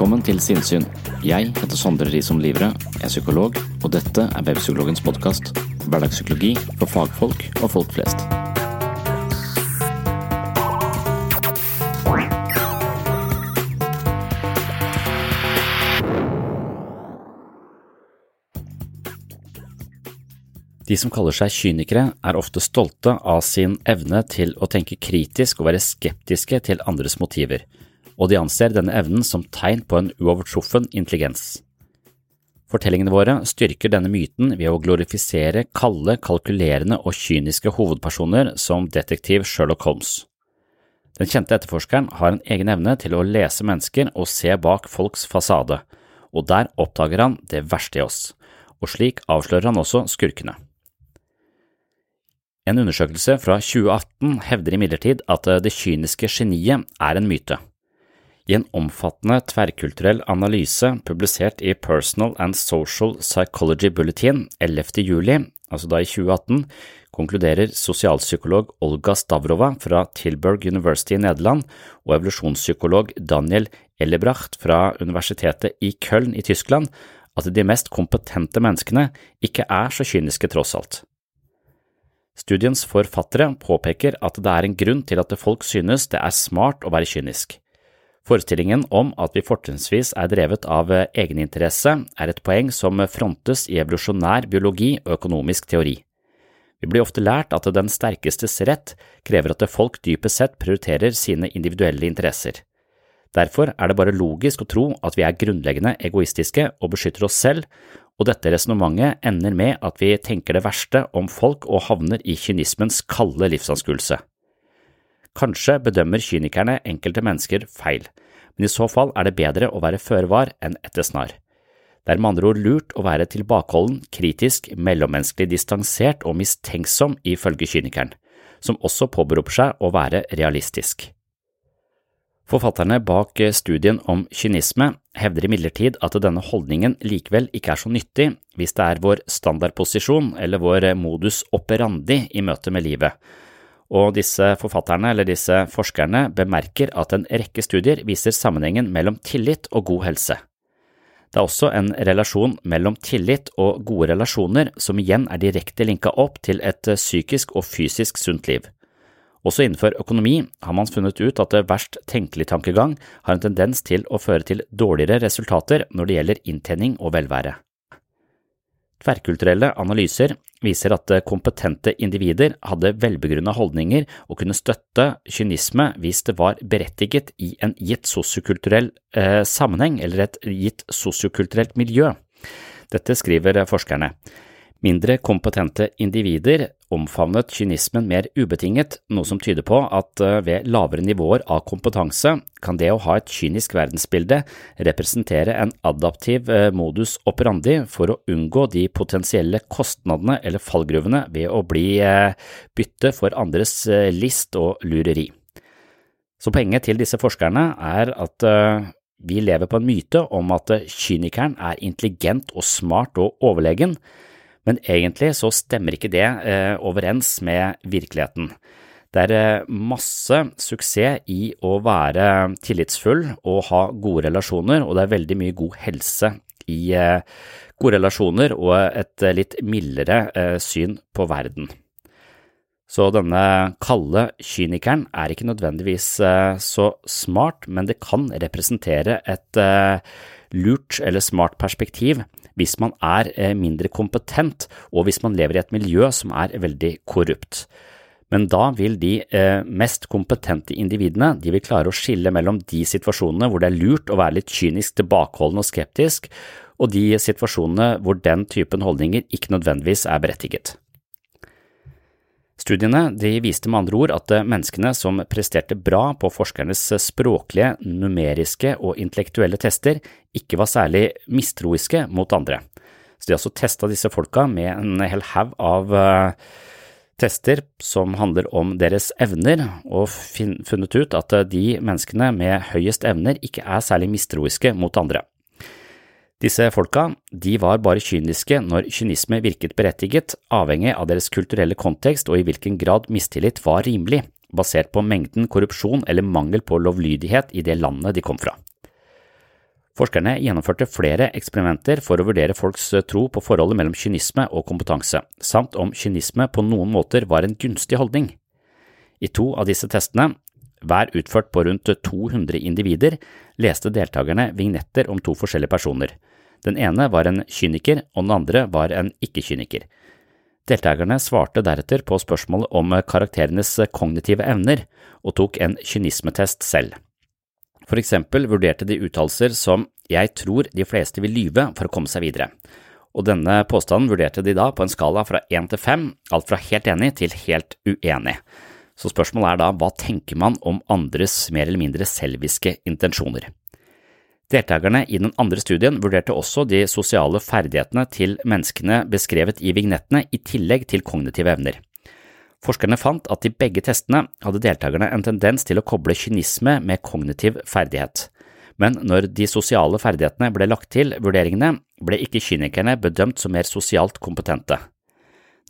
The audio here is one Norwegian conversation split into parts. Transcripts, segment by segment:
Velkommen til Sinnsyn. Jeg heter Sondre Risom Livre, er psykolog, og dette er Webpsykologens podkast. Hverdagspsykologi for fagfolk og folk flest. De som kaller seg kynikere, er ofte stolte av sin evne til å tenke kritisk og være skeptiske til andres motiver, og de anser denne evnen som tegn på en uovertruffen intelligens. Fortellingene våre styrker denne myten ved å glorifisere kalde, kalkulerende og kyniske hovedpersoner som detektiv Sherlock Holmes. Den kjente etterforskeren har en egen evne til å lese mennesker og se bak folks fasade, og der oppdager han det verste i oss, og slik avslører han også skurkene. En undersøkelse fra 2018 hevder imidlertid at det kyniske geniet er en myte. I en omfattende tverrkulturell analyse publisert i Personal and Social Psychology Bulletin 11. juli, altså da i 2018, konkluderer sosialpsykolog Olga Stavrova fra Tilburg University i Nederland og evolusjonspsykolog Daniel Ellebracht fra Universitetet i Köln i Tyskland at de mest kompetente menneskene ikke er så kyniske tross alt. Studiens forfattere påpeker at det er en grunn til at folk synes det er smart å være kynisk. Forestillingen om at vi fortrinnsvis er drevet av egeninteresse, er et poeng som frontes i evolusjonær biologi og økonomisk teori. Vi blir ofte lært at den sterkestes rett krever at folk dypest sett prioriterer sine individuelle interesser. Derfor er det bare logisk å tro at vi er grunnleggende egoistiske og beskytter oss selv, og dette resonnementet ender med at vi tenker det verste om folk og havner i kynismens kalde livsanskuelse. Kanskje bedømmer kynikerne enkelte mennesker feil, men i så fall er det bedre å være føre var enn etter snar. Det er med andre ord lurt å være tilbakeholden, kritisk, mellommenneskelig distansert og mistenksom ifølge kynikeren, som også påberoper seg å være realistisk. Forfatterne bak studien om kynisme hevder imidlertid at denne holdningen likevel ikke er så nyttig hvis det er vår standardposisjon eller vår modus operandi i møte med livet, og disse forfatterne eller disse forskerne bemerker at en rekke studier viser sammenhengen mellom tillit og god helse. Det er også en relasjon mellom tillit og gode relasjoner som igjen er direkte linka opp til et psykisk og fysisk sunt liv. Også innenfor økonomi har man funnet ut at det verst tenkelig tankegang har en tendens til å føre til dårligere resultater når det gjelder inntjening og velvære. Tverrkulturelle analyser viser at kompetente individer hadde velbegrunnede holdninger og kunne støtte kynisme hvis det var berettiget i en gitt sosiokulturell eh, sammenheng eller et gitt sosiokulturelt miljø. Dette skriver forskerne. Mindre kompetente individer omfavnet kynismen mer ubetinget, noe som tyder på at eh, ved lavere nivåer av kompetanse kan det å ha et kynisk verdensbilde representere en adaptiv eh, modus operandi for å unngå de potensielle kostnadene eller fallgruvene ved å bli eh, bytte for andres list og lureri. Så poenget til disse forskerne er at vi lever på en myte om at kynikeren er intelligent og smart og overlegen, men egentlig så stemmer ikke det eh, overens med virkeligheten. Det er eh, masse suksess i å være tillitsfull og ha gode relasjoner, og det er veldig mye god helse i eh, gode relasjoner og et litt mildere syn på verden. Så denne kalde kynikeren er ikke nødvendigvis så smart, men det kan representere et lurt eller smart perspektiv hvis man er eh, mindre kompetent og hvis man lever i et miljø som er veldig korrupt. Men da vil de eh, mest kompetente individene de vil klare å skille mellom de situasjonene hvor det er lurt å være litt kynisk, tilbakeholden og skeptisk, og de situasjonene hvor den typen holdninger ikke nødvendigvis er berettiget. Studiene viste med andre ord at eh, menneskene som presterte bra på forskernes eh, språklige, numeriske og intellektuelle tester, ikke var særlig mistroiske mot andre. Så de har altså testa disse folka med en hel haug av uh, tester som handler om deres evner, og funnet ut at de menneskene med høyest evner ikke er særlig mistroiske mot andre. Disse folka de var bare kyniske når kynisme virket berettiget, avhengig av deres kulturelle kontekst og i hvilken grad mistillit var rimelig, basert på mengden korrupsjon eller mangel på lovlydighet i det landet de kom fra. Forskerne gjennomførte flere eksperimenter for å vurdere folks tro på forholdet mellom kynisme og kompetanse, samt om kynisme på noen måter var en gunstig holdning. I to av disse testene, hver utført på rundt 200 individer, leste deltakerne vignetter om to forskjellige personer. Den ene var en kyniker, og den andre var en ikke-kyniker. Deltakerne svarte deretter på spørsmål om karakterenes kognitive evner, og tok en kynismetest selv. For eksempel vurderte de uttalelser som jeg tror de fleste vil lyve for å komme seg videre, og denne påstanden vurderte de da på en skala fra én til fem, alt fra helt enig til helt uenig. Så spørsmålet er da hva tenker man om andres mer eller mindre selviske intensjoner? Deltakerne i den andre studien vurderte også de sosiale ferdighetene til menneskene beskrevet i vignettene i tillegg til kognitive evner. Forskerne fant at i begge testene hadde deltakerne en tendens til å koble kynisme med kognitiv ferdighet, men når de sosiale ferdighetene ble lagt til vurderingene, ble ikke kynikerne bedømt som mer sosialt kompetente.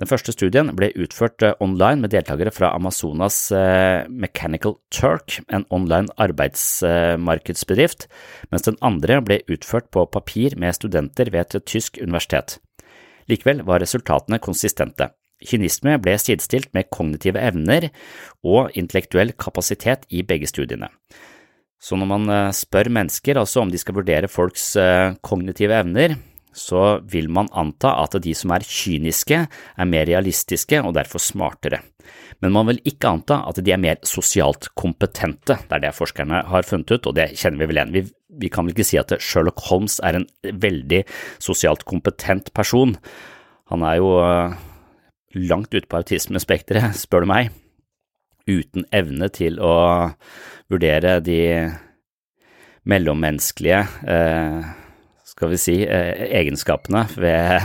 Den første studien ble utført eh, online med deltakere fra Amazonas eh, Mechanical Turk, en online arbeidsmarkedsbedrift, mens den andre ble utført på papir med studenter ved et tysk universitet. Likevel var resultatene konsistente. Kynisme ble sidestilt med kognitive evner og intellektuell kapasitet i begge studiene. Så når man eh, spør mennesker altså om de skal vurdere folks kognitive evner, så vil man anta at de som er kyniske, er mer realistiske og derfor smartere. Men man vil ikke anta at de er mer sosialt kompetente, det er det forskerne har funnet ut, og det kjenner vi vel igjen. Vi, vi kan vel ikke si at Sherlock Holmes er en veldig sosialt kompetent person. Han er jo eh, langt ute på autismespekteret, spør du meg, uten evne til å vurdere de mellommenneskelige eh, skal vi si, eh, egenskapene ved,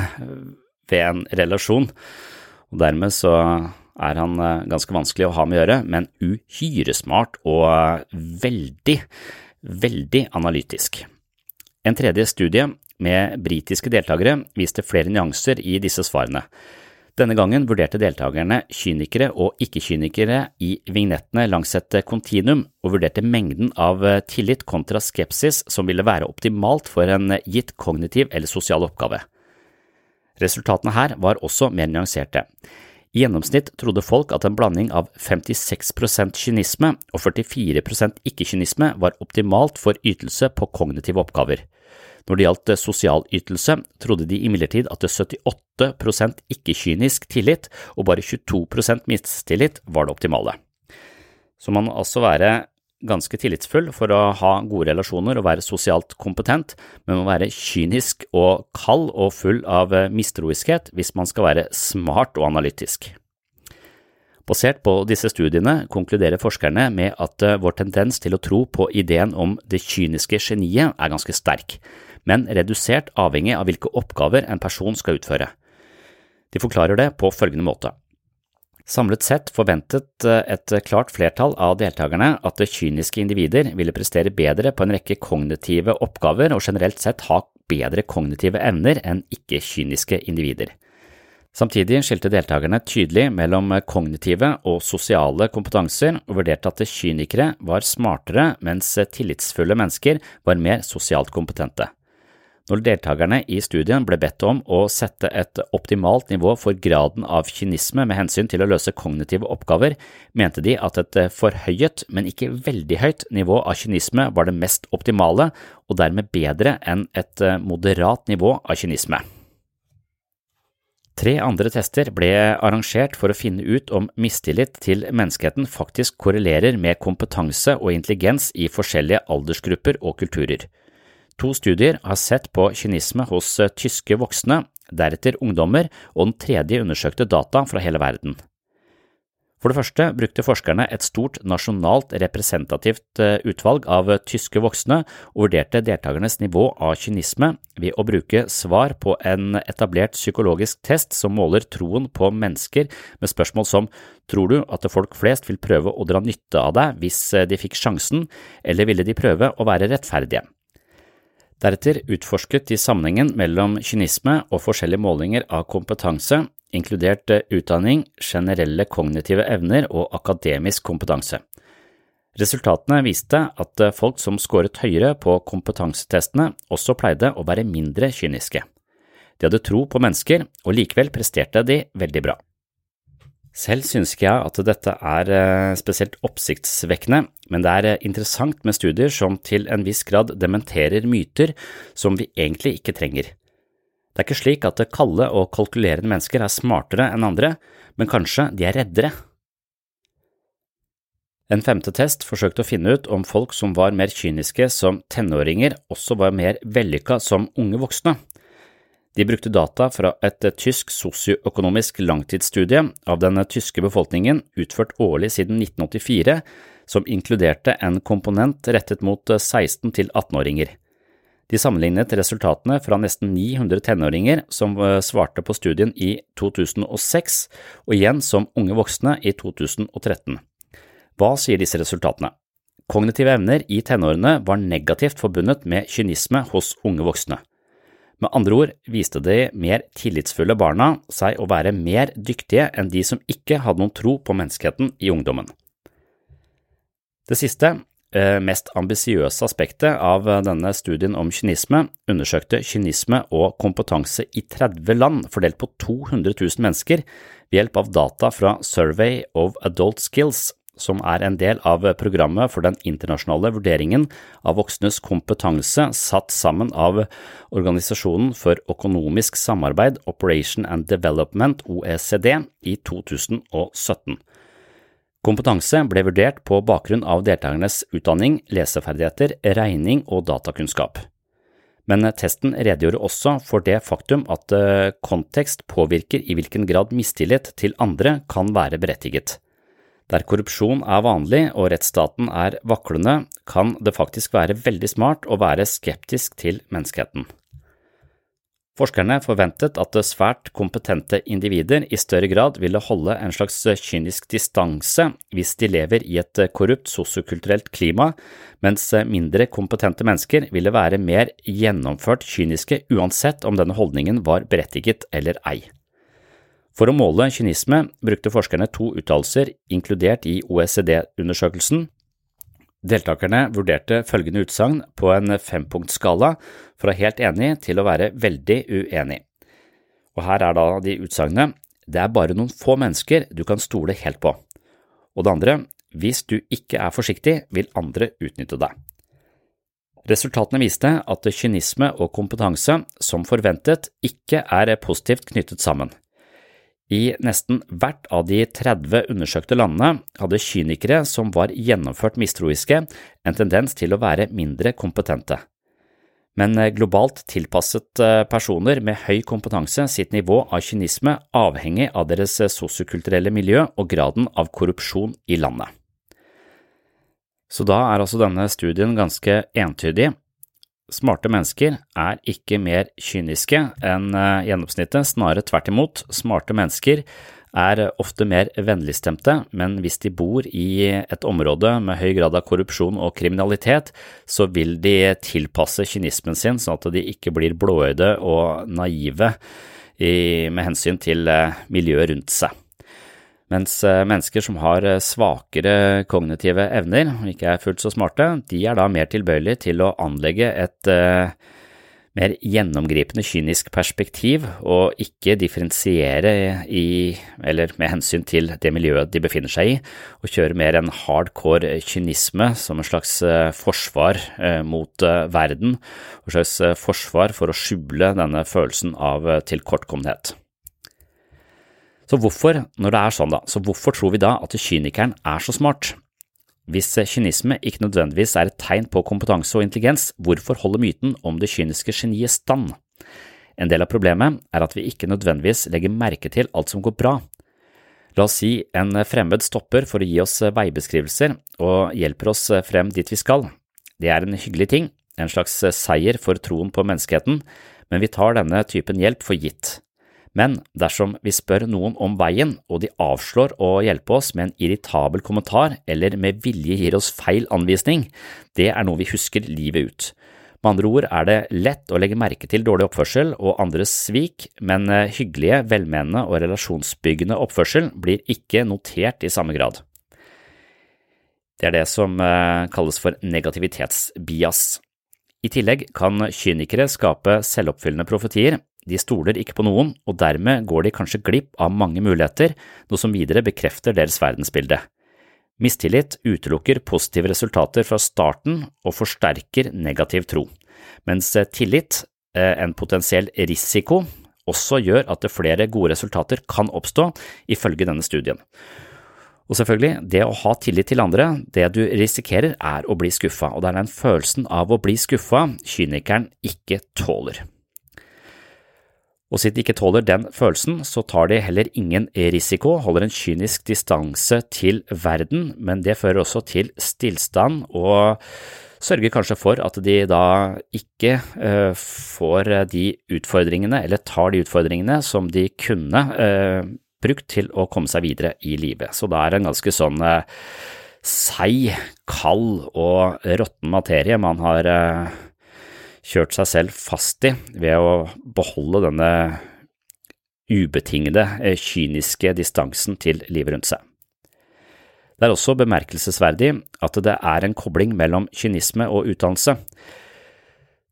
ved en relasjon. Og dermed så er han eh, ganske vanskelig å ha med å gjøre, men uhyre smart og veldig, veldig analytisk. En tredje studie med britiske deltakere viste flere nyanser i disse svarene. Denne gangen vurderte deltakerne kynikere og ikke-kynikere i vignettene langs et kontinuum, og vurderte mengden av tillit kontra skepsis som ville være optimalt for en gitt kognitiv eller sosial oppgave. Resultatene her var også mer nyanserte. I gjennomsnitt trodde folk at en blanding av 56% kynisme og 44% ikke-kynisme var optimalt for ytelse på kognitive oppgaver. Når det gjaldt sosial ytelse, trodde de imidlertid at 78% ikke-kynisk tillit og bare 22% mistillit var det optimale. Så man altså være ganske tillitsfull for å ha gode relasjoner og være sosialt kompetent, men må være kynisk og kald og full av mistroiskhet hvis man skal være smart og analytisk. Basert på disse studiene konkluderer forskerne med at eh, vår tendens til å tro på ideen om det kyniske geniet er ganske sterk, men redusert avhengig av hvilke oppgaver en person skal utføre. De forklarer det på følgende måte. Samlet sett forventet eh, et klart flertall av deltakerne at kyniske individer ville prestere bedre på en rekke kognitive oppgaver og generelt sett ha bedre kognitive evner enn ikke-kyniske individer. Samtidig skilte deltakerne tydelig mellom kognitive og sosiale kompetanser og vurderte at kynikere var smartere, mens tillitsfulle mennesker var mer sosialt kompetente. Når deltakerne i studien ble bedt om å sette et optimalt nivå for graden av kynisme med hensyn til å løse kognitive oppgaver, mente de at et forhøyet, men ikke veldig høyt nivå av kynisme var det mest optimale, og dermed bedre enn et moderat nivå av kynisme. Tre andre tester ble arrangert for å finne ut om mistillit til menneskeheten faktisk korrelerer med kompetanse og intelligens i forskjellige aldersgrupper og kulturer. To studier har sett på kynisme hos tyske voksne, deretter ungdommer, og den tredje undersøkte data fra hele verden. For det første brukte forskerne et stort nasjonalt representativt eh, utvalg av tyske voksne og vurderte deltakernes nivå av kynisme ved å bruke svar på en etablert psykologisk test som måler troen på mennesker med spørsmål som tror du at folk flest vil prøve å dra nytte av deg hvis eh, de fikk sjansen, eller ville de prøve å være rettferdige? Deretter utforsket de sammenhengen mellom kynisme og forskjellige målinger av kompetanse inkludert eh, utdanning, generelle kognitive evner og akademisk kompetanse. Resultatene viste at eh, folk som skåret høyere på kompetansetestene, også pleide å være mindre kyniske. De hadde tro på mennesker, og likevel presterte de veldig bra. Selv synes ikke jeg at dette er eh, spesielt oppsiktsvekkende, men det er interessant med studier som til en viss grad dementerer myter som vi egentlig ikke trenger. Det er ikke slik at kalde og kalkulerende mennesker er smartere enn andre, men kanskje de er reddere. En femte test forsøkte å finne ut om folk som var mer kyniske som tenåringer, også var mer vellykka som unge voksne. De brukte data fra et tysk sosioøkonomisk langtidsstudie av den tyske befolkningen utført årlig siden 1984, som inkluderte en komponent rettet mot 16 til 18-åringer. De sammenlignet resultatene fra nesten 900 tenåringer som eh, svarte på studien i 2006, og igjen som unge voksne i 2013. Hva sier disse resultatene? Kognitive evner i tenårene var negativt forbundet med kynisme hos unge voksne. Med andre ord viste de mer tillitsfulle barna seg å være mer dyktige enn de som ikke hadde noen tro på menneskeheten i ungdommen. Det siste Eh, mest ambisiøse aspektet av denne studien om kynisme undersøkte kynisme og kompetanse i 30 land fordelt på 200 000 mennesker ved hjelp av data fra Survey of Adult Skills, som er en del av programmet for den internasjonale vurderingen av voksnes kompetanse satt sammen av Organisasjonen for økonomisk samarbeid, Operation and Development, OECD, i 2017. Kompetanse ble vurdert på bakgrunn av deltakernes utdanning, leseferdigheter, regning og datakunnskap. Men testen redegjorde også for det faktum at eh, kontekst påvirker i hvilken grad mistillit til andre kan være berettiget. Der korrupsjon er vanlig og rettsstaten er vaklende, kan det faktisk være veldig smart å være skeptisk til menneskeheten. Forskerne forventet at svært kompetente individer i større grad ville holde en slags kynisk distanse hvis de lever i et korrupt sosiokulturelt klima, mens mindre kompetente mennesker ville være mer gjennomført kyniske uansett om denne holdningen var berettiget eller ei. For å måle kynisme brukte forskerne to uttalelser inkludert i OECD-undersøkelsen, Deltakerne vurderte følgende utsagn på en fempunktsskala fra helt enig til å være veldig uenig. Og her er da de utsagnene det er bare noen få mennesker du kan stole helt på. Og det andre, hvis du ikke er forsiktig, vil andre utnytte deg. Resultatene viste at kynisme og kompetanse, som forventet, ikke er positivt knyttet sammen. I nesten hvert av de 30 undersøkte landene hadde kynikere som var gjennomført mistroiske, en tendens til å være mindre kompetente. Men globalt tilpasset personer med høy kompetanse sitt nivå av kynisme avhengig av deres sosiokulturelle miljø og graden av korrupsjon i landet. Så da er altså denne studien ganske entydig. Smarte mennesker er ikke mer kyniske enn eh, gjennomsnittet, snarere tvert imot. Smarte mennesker er ofte mer vennligstemte, men hvis de bor i et område med høy grad av korrupsjon og kriminalitet, så vil de tilpasse kynismen sin sånn at de ikke blir blåøyde og naive med hensyn til eh, miljøet rundt seg. Mens eh, mennesker som har eh, svakere kognitive evner og ikke er fullt så smarte, de er da mer tilbøyelige til å anlegge et uh, mer gjennomgripende kynisk perspektiv og ikke differensiere i, eller med hensyn til det miljøet de befinner seg i, og kjøre mer en hardcore kynisme som en slags forsvar mot verden, og slags forsvar for å skjule denne følelsen av tilkortkommenhet. Så hvorfor, når det er sånn da, så hvorfor tror vi da at kynikeren er så smart? Hvis kynisme ikke nødvendigvis er et tegn på kompetanse og intelligens, hvorfor holder myten om det kyniske geniet stand? En del av problemet er at vi ikke nødvendigvis legger merke til alt som går bra. La oss si en fremmed stopper for å gi oss veibeskrivelser og hjelper oss frem dit vi skal. Det er en hyggelig ting, en slags seier for troen på menneskeheten, men vi tar denne typen hjelp for gitt. Men dersom vi spør noen om veien, og de avslår å hjelpe oss med en irritabel kommentar eller med vilje gir oss feil anvisning, det er noe vi husker livet ut. Med andre ord er det lett å legge merke til dårlig oppførsel og andres svik, men eh, hyggelige, velmenende og relasjonsbyggende oppførsel blir ikke notert i samme grad. Det er det som eh, kalles for negativitetsbias. I tillegg kan kynikere skape selvoppfyllende profetier de stoler ikke på noen, og dermed går de kanskje glipp av mange muligheter, noe som videre bekrefter deres verdensbilde. Mistillit utelukker positive resultater fra starten og forsterker negativ tro, mens tillit, eh, en potensiell risiko, også gjør at flere gode resultater kan oppstå, ifølge denne studien. Og selvfølgelig, det å ha tillit til andre, det du risikerer er å bli skuffa, og det er den følelsen av å bli skuffa kynikeren ikke tåler og siden de ikke tåler den følelsen, så tar de heller ingen risiko, holder en kynisk distanse til verden, men det fører også til stillstand og sørger kanskje for at de da ikke uh, får de utfordringene, eller tar de utfordringene som de kunne uh, brukt til å komme seg videre i livet. Så da er det en ganske sånn uh, seig, kald og råtten materie man har kjørt seg selv fast i ved å beholde denne ubetingede, eh, kyniske distansen til livet rundt seg. Det er også bemerkelsesverdig at det er en kobling mellom kynisme og utdannelse.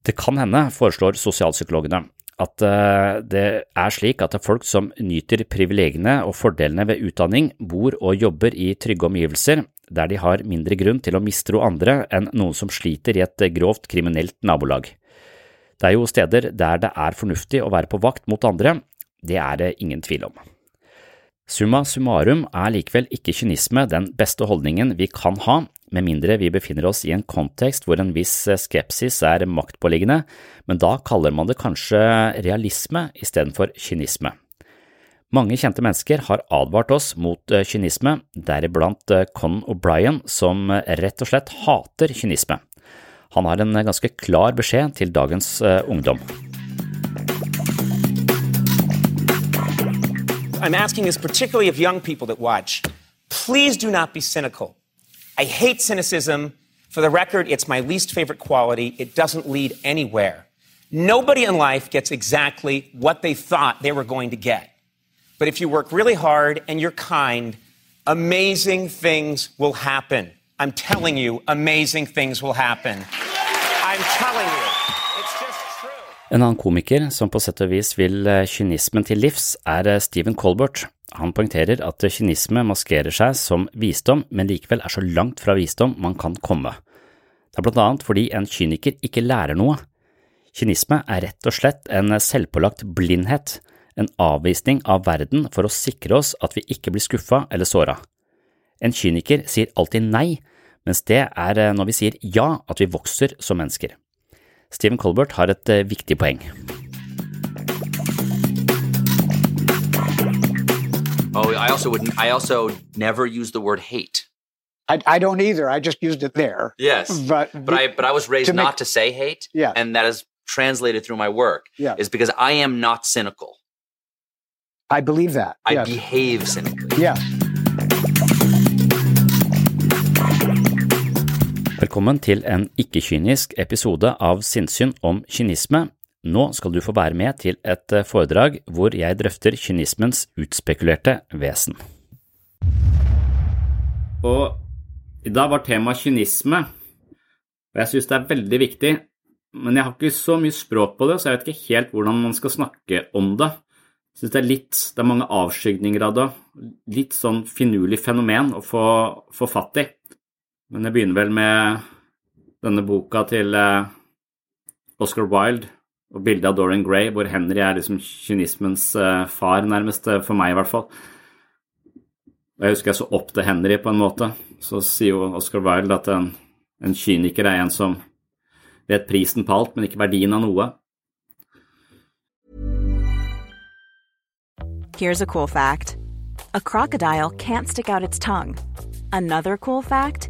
Det kan hende, foreslår sosialpsykologene, at eh, det er slik at folk som nyter privilegiene og fordelene ved utdanning, bor og jobber i trygge omgivelser, der de har mindre grunn til å mistro andre enn noen som sliter i et grovt kriminelt nabolag. Det er jo steder der det er fornuftig å være på vakt mot andre, det er det ingen tvil om. Summa summarum er likevel ikke kynisme den beste holdningen vi kan ha, med mindre vi befinner oss i en kontekst hvor en viss skepsis er maktpåliggende, men da kaller man det kanskje realisme istedenfor kynisme. Mange kjente mennesker har advart oss mot eh, kynisme, deriblant eh, Con O'Brien, som rett og slett hater kynisme. Han har en ganske klar beskjed til dagens uh, ungdom. I'm asking this particularly of young people that watch. Please do not be cynical. I hate cynicism. For the record, it's my least favorite quality. It doesn't lead anywhere. Nobody in life gets exactly what they thought they were going to get. But if you work really hard and you're kind, amazing things will happen. I'm telling you, amazing things will happen. En annen komiker som på sett og vis vil eh, kynismen til livs, er eh, Stephen Colbert. Han poengterer at kynisme maskerer seg som visdom, men likevel er så langt fra visdom man kan komme. Det er blant annet fordi en kyniker ikke lærer noe. Kynisme er rett og slett en selvpålagt blindhet, en avvisning av verden for å sikre oss at vi ikke blir skuffa eller såra. En kyniker sier alltid nei, mens det er eh, når vi sier ja at vi vokser som mennesker. Stephen Colbert har et eh, viktig poeng. Oh, I also wouldn't. I also never use the word hate. I, I don't either. I just used it there. Yes, But, but I but I was raised to make- not to say hate. Yeah. and that is translated through my work. Yeah. is because I am not cynical. I believe that. I yes. behave cynically. yes. Velkommen til en ikke-kynisk episode av Sinnsyn om kynisme. Nå skal du få være med til et eh, foredrag hvor jeg drøfter kynismens utspekulerte vesen. Og i dag var temaet kynisme, og jeg synes det er veldig viktig, men jeg har ikke så mye språk på det, så jeg vet ikke helt hvordan man skal snakke om det. Jeg synes det er litt, det er mange avskygninger av det, litt sånn finurlig fenomen å få, få fatt i. Men jeg begynner vel med denne boka til eh, Oscar Wilde og bildet av Dorian Gray, hvor Henry er liksom kynismens eh, far, nærmest, eh, for meg i hvert fall. Jeg husker jeg så opp til Henry på en måte. Så sier jo Oscar Wilde at en, en kyniker er en som vet prisen på alt, men ikke verdien av noe. Here's a cool fact a crocodile can't stick out its tongue. Another cool fact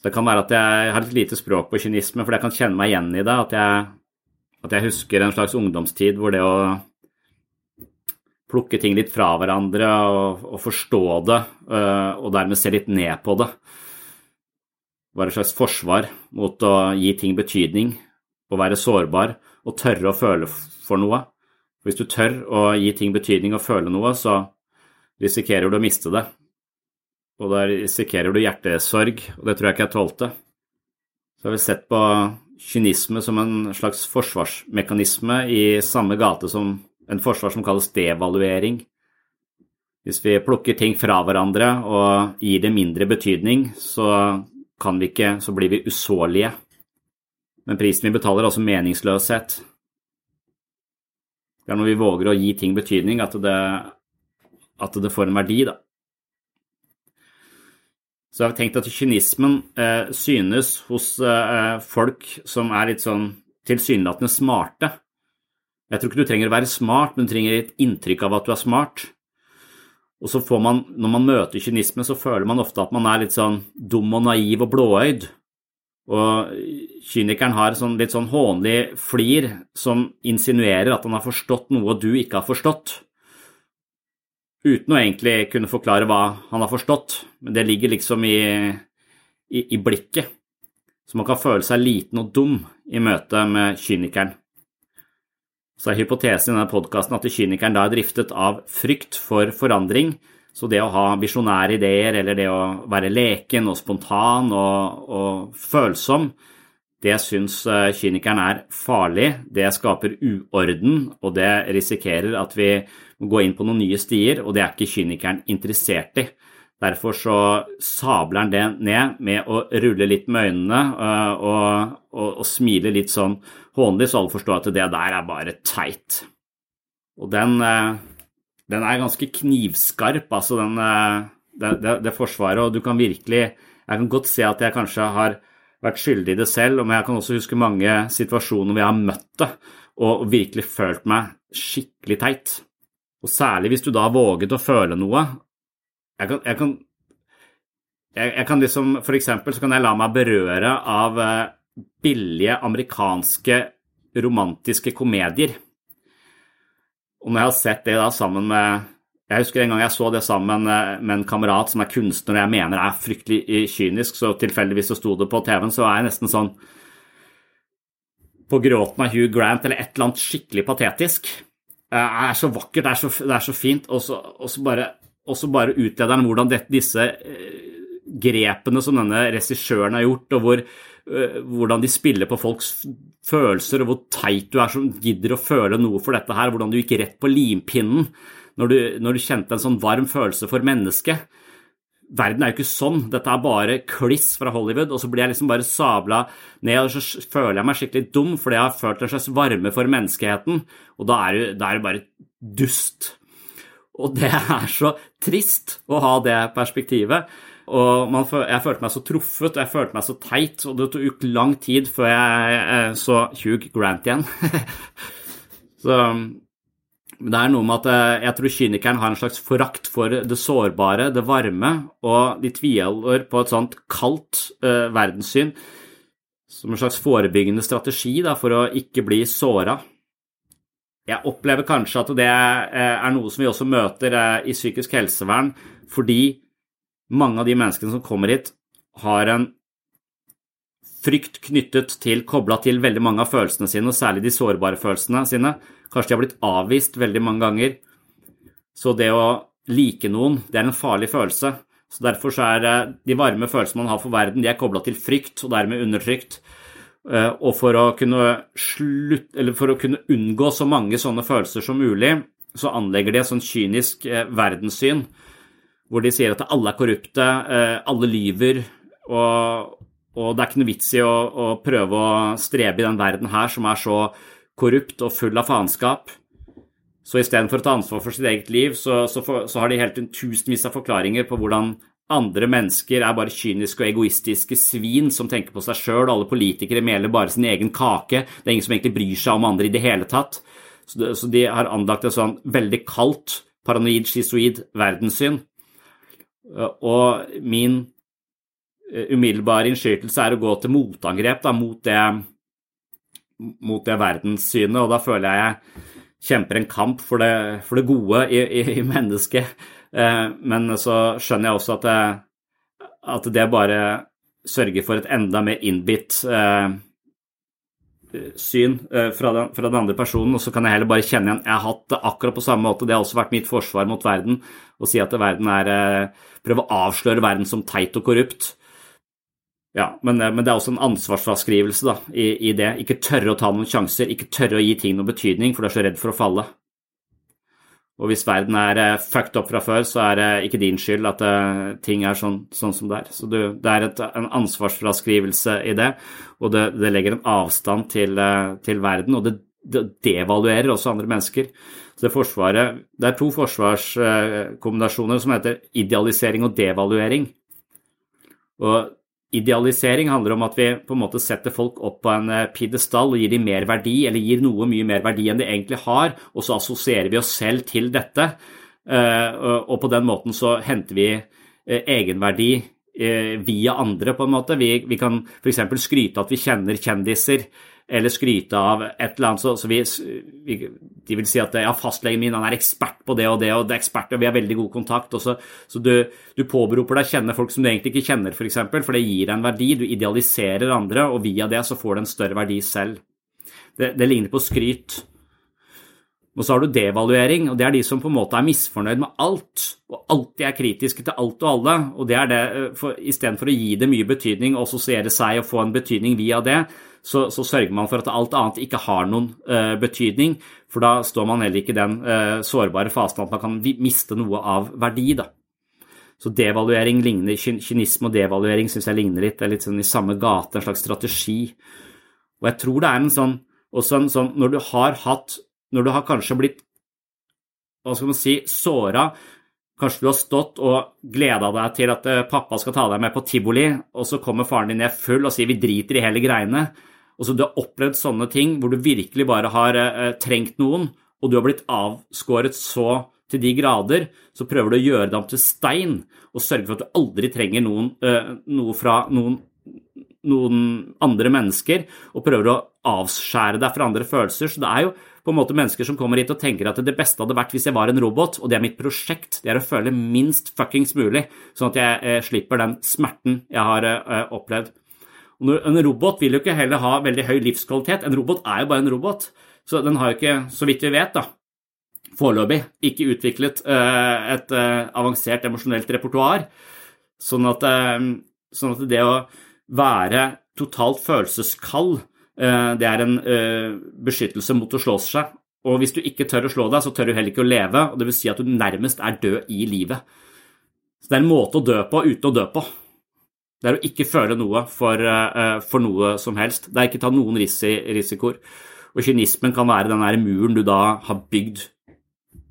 Det kan være at jeg har et lite språk på kynisme, for jeg kan kjenne meg igjen i det. At jeg, at jeg husker en slags ungdomstid hvor det å plukke ting litt fra hverandre og, og forstå det, øh, og dermed se litt ned på det, var et slags forsvar mot å gi ting betydning, å være sårbar og tørre å føle for noe. Hvis du tør å gi ting betydning og føle noe, så risikerer du å miste det. Og der risikerer du hjertesorg, og det tror jeg ikke jeg tålte. Så har vi sett på kynisme som en slags forsvarsmekanisme i samme gate som en forsvar som kalles devaluering. Hvis vi plukker ting fra hverandre og gir det mindre betydning, så, kan vi ikke, så blir vi usårlige. Men prisen vi betaler, er også meningsløshet. Det er når vi våger å gi ting betydning, at det, at det får en verdi, da. Så har tenkt at kynismen eh, synes hos eh, folk som er litt sånn tilsynelatende smarte. Jeg tror ikke du trenger å være smart, men du trenger et inntrykk av at du er smart. Og så får man, når man møter kynisme, så føler man ofte at man er litt sånn dum og naiv og blåøyd. Og kynikeren har sånn, litt sånn hånlig flir som insinuerer at han har forstått noe du ikke har forstått uten å egentlig kunne forklare hva han har forstått, men det ligger liksom i, i, i blikket. Så man kan føle seg liten og dum i møte med kynikeren. Så er hypotesen i denne podkasten at kynikeren da er driftet av frykt for forandring, så det å ha visjonære ideer eller det å være leken og spontan og, og følsom, det syns kynikeren er farlig, det skaper uorden, og det risikerer at vi gå inn på noen nye stier, og det er ikke kynikeren interessert i. Derfor så sabler han det ned med å rulle litt med øynene øh, og, og, og smile litt sånn hånlig, så alle forstår at det der er bare teit. Og den, øh, den er ganske knivskarp, altså den, øh, det, det, det, forsvaret, og du kan virkelig Jeg kan godt se at jeg kanskje har vært skyldig i det selv, men jeg kan også huske mange situasjoner hvor jeg har møtt det og virkelig følt meg skikkelig teit. Og særlig hvis du da våget å føle noe jeg kan, jeg kan, jeg, jeg kan liksom For eksempel så kan jeg la meg berøre av eh, billige amerikanske romantiske komedier. Og når jeg har sett det da sammen med Jeg husker en gang jeg så det sammen med en kamerat som er kunstner og jeg mener er fryktelig eh, kynisk, så tilfeldigvis så sto det på TV-en, så er jeg nesten sånn på gråten av Hugh Grant eller et eller annet skikkelig patetisk. Det er så vakkert, det er så, det er så fint, og så, bare bare utleder han hvordan det, disse eh, grepene som denne regissøren har gjort, og hvor, uh, hvordan de spiller på folks følelser, og hvor teit du er som gidder å føle noe for dette her, hvordan du gikk rett på limpinnen når du, når du kjente en sånn varm følelse for mennesket. Verden er jo ikke sånn. Dette er bare kliss fra Hollywood. Og så blir jeg liksom bare sabla ned, og så føler jeg meg skikkelig dum fordi jeg har følt en slags varme for menneskeheten. Og da er det bare dust. Og det er så trist å ha det perspektivet. Og man, jeg følte meg så truffet, og jeg følte meg så teit, og det tok lang tid før jeg så Hugh Grant igjen. så det er noe med at eh, jeg tror kynikeren har en slags forakt for det sårbare, det varme, og de tviholder på et sånt kaldt uh, verdenssyn som en slags forebyggende strategi da, for å ikke bli såra. Jeg opplever kanskje at det eh, er noe som vi også møter i psykisk helsevern, fordi mange av de menneskene som kommer hit, har en frykt knyttet til, kobla til veldig mange av følelsene sine, og særlig de sårbare følelsene sine. Kanskje de har blitt avvist veldig mange ganger. Så det å like noen, det er en farlig følelse. Så Derfor så er eh, de varme følelsene man har for verden, de er kobla til frykt, og dermed undertrykt. Eh, og for å, slutt, for å kunne unngå så mange sånne følelser som mulig, så anlegger de et sånn kynisk eh, verdenssyn hvor de sier at alle er korrupte, alle lyver, og, og det er ikke noe vits i å, å, prøve å strebe i den verden her som er så korrupt og full av faenskap. Så istedenfor å ta ansvar for sitt eget liv, så, så, for, så har de helt en tusenvis av forklaringer på hvordan andre mennesker er bare kyniske og egoistiske svin som tenker på seg sjøl. Alle politikere meler bare sin egen kake. Det er ingen som egentlig bryr seg om andre i det hele tatt. Så de har anlagt et sånn veldig kaldt, paranoid, schizoid verdenssyn. Og min eh, umiddelbare innskytelse er å gå til motangrep da, mot, det, mot det verdenssynet, og da føler jeg jeg kjemper en kamp for det, for det gode i, i, i mennesket. Eh, men så skjønner jeg også at det, at det bare sørger for et enda mer innbitt eh, syn eh, fra den, fra den, andre personen, og så kan jeg heller bare kjenne igjen Jeg har hatt det akkurat på samme måte, det har også vært mitt forsvar mot verden, å si at verden er Prøve å avsløre verden som teit og korrupt. Ja, men, men, det er også en ansvarsfraskrivelse da, i, i, det. Ikke tørre å ta noen sjanser, ikke tørre å gi ting noen betydning, for du er så redd for å falle. Og hvis verden er uh, fucked up fra før, så er det ikke din skyld at uh, ting er sånn, sånn, som det er. Så du, det er et, en ansvarsfraskrivelse i det, og det, det legger en avstand til, eh, til verden. Og det, det, devaluerer også andre mennesker. Så det, forsvaret, det er to forsvarskombinasjoner som heter idealisering og devaluering. Og Idealisering handler om at vi på en måte setter folk opp på en eh, pidestall og gir dem mer verdi, eller gir noe mye mer verdi enn de egentlig har, og så assosierer vi oss selv til dette. Eh, og på den måten så henter vi eh, egenverdi via andre, på en måte. Vi, vi kan f.eks. skryte at vi kjenner kjendiser eller skryte av et eller annet. Så, så vi, vi, de vil si at ja, fastlegen min han er ekspert på det og det, og det er ekspert, og vi har veldig god kontakt. Så, så, du, du påberoper deg å kjenne folk som du egentlig ikke kjenner, f.eks., for, eksempel, for det gir deg en verdi. Du idealiserer andre, og via det så får du en større verdi selv. Det, det ligner på skryt. Og så har du devaluering, og det er de som på en måte er misfornøyd med alt, og alltid er kritiske til alt og alle. Og det er det, istedenfor å gi det mye betydning og assosiere seg og få en betydning via det, så, så sørger man for at alt annet ikke har noen uh, betydning. For da står man heller ikke i den uh, sårbare fasen at man kan miste noe av verdi. da. Så devaluering ligner, kynisme og devaluering syns jeg ligner litt. Det er litt sånn i samme gate, en slags strategi. Og jeg tror det er en sånn, også en sånn Når du har hatt Når du har kanskje blitt hva skal man si, såra Kanskje du har stått og gleda deg til at eh, pappa skal ta deg med på tivoli, og så kommer faren din ned full og sier 'vi driter i hele greiene'. Og så Du har opplevd sånne ting hvor du virkelig bare har uh, trengt noen, og du har blitt avskåret så til de grader, så prøver du å gjøre dem til stein og sørge for at du aldri trenger noen, noe fra noen noen andre mennesker og prøver å avskjære deg fra andre følelser. Så det er jo på en måte mennesker som kommer hit og tenker at det beste hadde vært hvis jeg var en robot, og det er mitt prosjekt. Det er å føle minst fuckings mulig, sånn at jeg eh, slipper den smerten jeg har eh, opplevd. En robot vil jo ikke heller ha veldig høy livskvalitet. En robot er jo bare en robot. Så den har jo ikke, så vidt vi vet, da, foreløpig ikke utviklet eh, et avansert emosjonelt repertoar. Sånn at, sånn at det å være totalt følelseskald. Eh, det er en eh, beskyttelse mot å slå seg. Og hvis du ikke tør å slå deg, så tør du heller ikke å leve, og det vil si at du nærmest er død i livet. Så det er en måte å dø på uten å dø på. Det er å ikke føle noe for, eh, for noe som helst. Det er ikke ta noen risikoer. Og kynismen kan være den der muren du da har bygd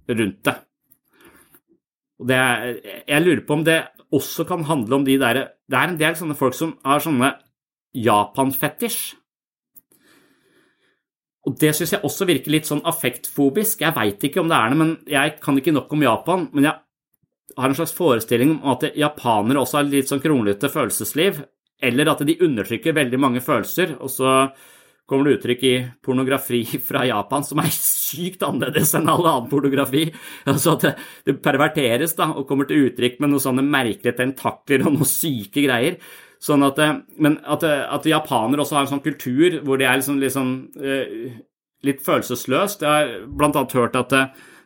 rundt deg. Og det er, jeg lurer på om det også kan handle om de der Det er en del sånne folk som har sånne Japan-fetisj. Og det syns jeg også virker litt sånn affektfobisk. Jeg veit ikke om det er det, men jeg kan ikke nok om Japan. Men jeg har en slags forestilling om at japanere også har litt sånn kronglete følelsesliv, eller at de undertrykker veldig mange følelser. og så kommer det uttrykk i pornografi fra Japan som er sykt annerledes enn all annen pornografi. Altså at det, det perverteres da, og kommer til uttrykk med noen sånne merkelige tentakler og noen syke greier. Sånn at, eh, men at, eh, at japanere også har en sånn kultur hvor de er liksom, liksom, litt følelsesløst. Jeg har bl.a. hørt at det,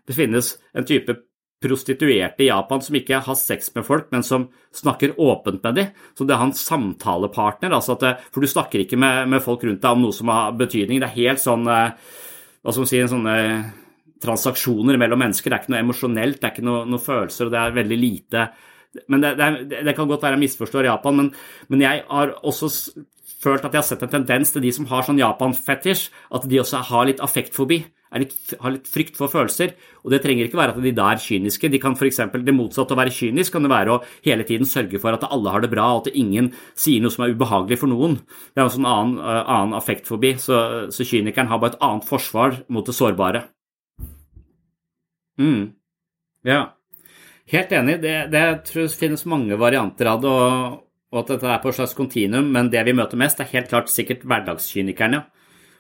det finnes en type prostituerte i Japan som ikke har sex med folk, men som snakker åpent med dem. Så det er hans samtalepartner. Altså det, for du snakker ikke med, med, folk rundt deg om noe som har betydning. Det er helt sånn eh, Hva skal man si sånne transaksjoner mellom mennesker. Det er ikke noe emosjonelt, det er ikke noe, noe følelser, og det er veldig lite men det, det, det, kan godt være jeg misforstår Japan, men, men jeg har også følt at jeg har sett en tendens til de som har sånn Japan-fetisj, at de også har litt affektfobi litt, har litt frykt for følelser. Og det trenger ikke være at de da er kyniske. De kan f.eks. det motsatte å være kynisk kan det være å hele tiden sørge for at alle har det bra, og at ingen sier noe som er ubehagelig for noen. Det er en sånn annen, uh, annen affektfobi. Så, så, kynikeren har bare et annet forsvar mot det sårbare. Mm. Ja. Helt enig. Det, det tror jeg finnes mange varianter av det. og og at dette er på et slags kontinuum, men det vi møter mest, er helt klart sikkert hverdagskynikerne.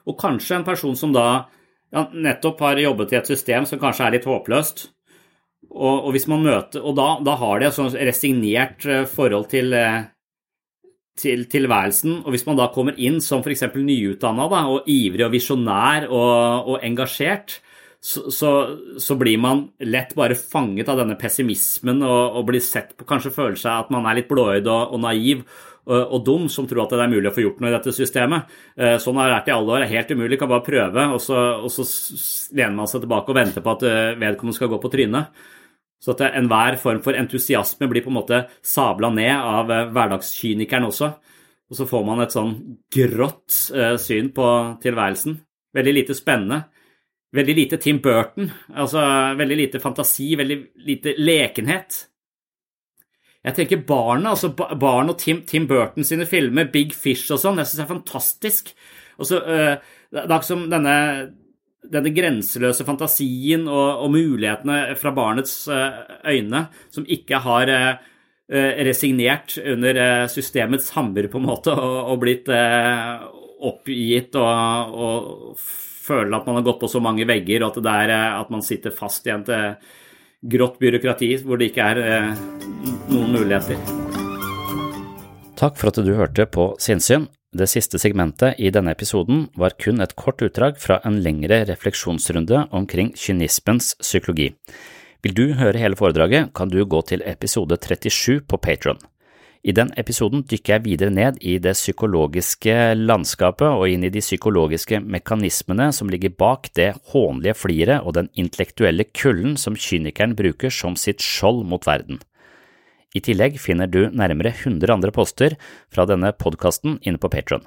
Og kanskje en person som da ja, nettopp har jobbet i et system som kanskje er litt håpløst. Og, og hvis man møter, og da, da har de et sånn resignert eh, forhold til, eh, til tilværelsen. Og hvis man da kommer inn som f.eks. nyutdanna og ivrig og visjonær og, og engasjert, så, så, så, blir man lett bare fanget av denne pessimismen og, og blir sett på Kanskje føler seg at man er litt blåøyd og, og naiv og dum som tror at det er mulig å få gjort noe i dette systemet. Eh, sånn har det vært i alle år. Det er helt umulig, kan bare prøve, og så, og så lener man seg tilbake og venter på at eh, vedkommende skal gå på trynet. Så at enhver form for entusiasme blir på en måte sabla ned av eh, hverdagskynikeren også. Og så får man et sånn grått syn på tilværelsen. Veldig lite spennende. Veldig lite Tim Burton. Altså veldig lite fantasi, veldig lite lekenhet. Jeg tenker barna, altså barn og Tim, Tim, Burton sine filmer, Big Fish og sånn, jeg syns er fantastisk. Og så, øh, det er akkurat som denne, denne grenseløse fantasien og, og, mulighetene fra barnets uh, øyne, som ikke har øh, resignert under systemets hammer, på en måte, og, og blitt oppgitt og, og føler at man har gått på så mange vegger, og at, det er, at man sitter fast igjen til grått byråkrati hvor det ikke er eh, noen muligheter. Takk for at du hørte på Sinnsyn. Det siste segmentet i denne episoden var kun et kort utdrag fra en lengre refleksjonsrunde omkring kynismens psykologi. Vil du høre hele foredraget, kan du gå til episode 37 på Patron. I den episoden dykker jeg videre ned i det psykologiske landskapet og inn i de psykologiske mekanismene som ligger bak det hånlige fliret og den intellektuelle kulden som kynikeren bruker som sitt skjold mot verden. I tillegg finner du nærmere 100 andre poster fra denne podkasten inne på Patron.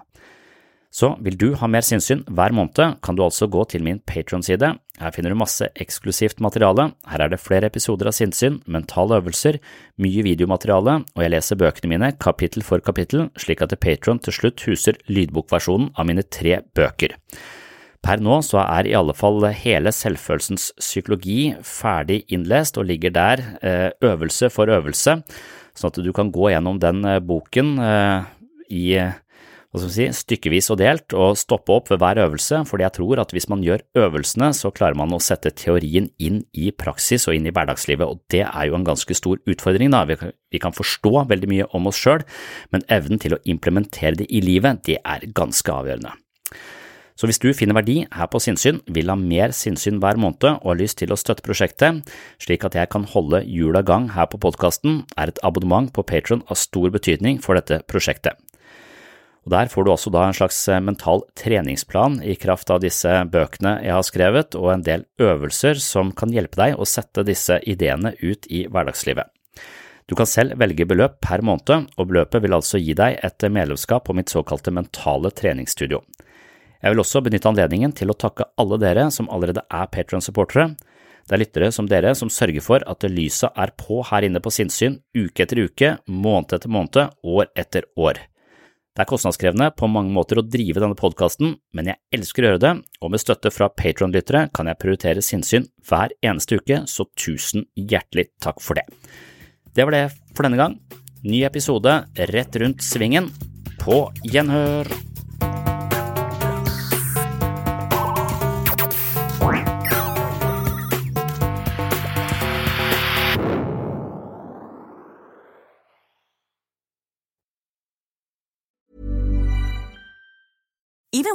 Så vil du ha mer sinnssyn hver måned, kan du altså gå til min Patron-side. Her finner du masse eksklusivt materiale, her er det flere episoder av sinnssyn, mentale øvelser, mye videomateriale, og jeg leser bøkene mine kapittel for kapittel, slik at Patron til slutt huser lydbokversjonen av mine tre bøker. Per nå så er i alle fall hele selvfølelsens psykologi ferdig innlest og ligger der eh, øvelse for øvelse, sånn at du kan gå gjennom den eh, boken eh, i hva skal vi si, stykkevis og delt og stoppe opp ved hver øvelse, fordi jeg tror at hvis man gjør øvelsene, så klarer man å sette teorien inn i praksis og inn i hverdagslivet, og det er jo en ganske stor utfordring. da. Vi kan forstå veldig mye om oss sjøl, men evnen til å implementere det i livet, det er ganske avgjørende. Så hvis du finner verdi her på Sinnsyn, vil ha mer sinnssyn hver måned og har lyst til å støtte prosjektet, slik at jeg kan holde hjula gang her på podkasten, er et abonnement på Patron av stor betydning for dette prosjektet. Og Der får du også da en slags eh, mental treningsplan i kraft av disse bøkene jeg har skrevet, og en del øvelser som kan hjelpe deg å sette disse ideene ut i hverdagslivet. Du kan selv velge beløp per måned, og beløpet vil altså gi deg et medlemskap på mitt såkalte mentale treningsstudio. Jeg vil også benytte anledningen til å takke alle dere som allerede er Patron-supportere. Det er lyttere som dere som sørger for at lyset er på her inne på sinnssyn uke etter uke, måned etter måned, år etter år. Det er kostnadskrevende på mange måter å drive denne podkasten, men jeg elsker å gjøre det, og med støtte fra Patron-lyttere kan jeg prioritere sinnssyn hver eneste uke, så tusen hjertelig takk for det. Det var det for denne gang. Ny episode rett rundt svingen. På gjenhør!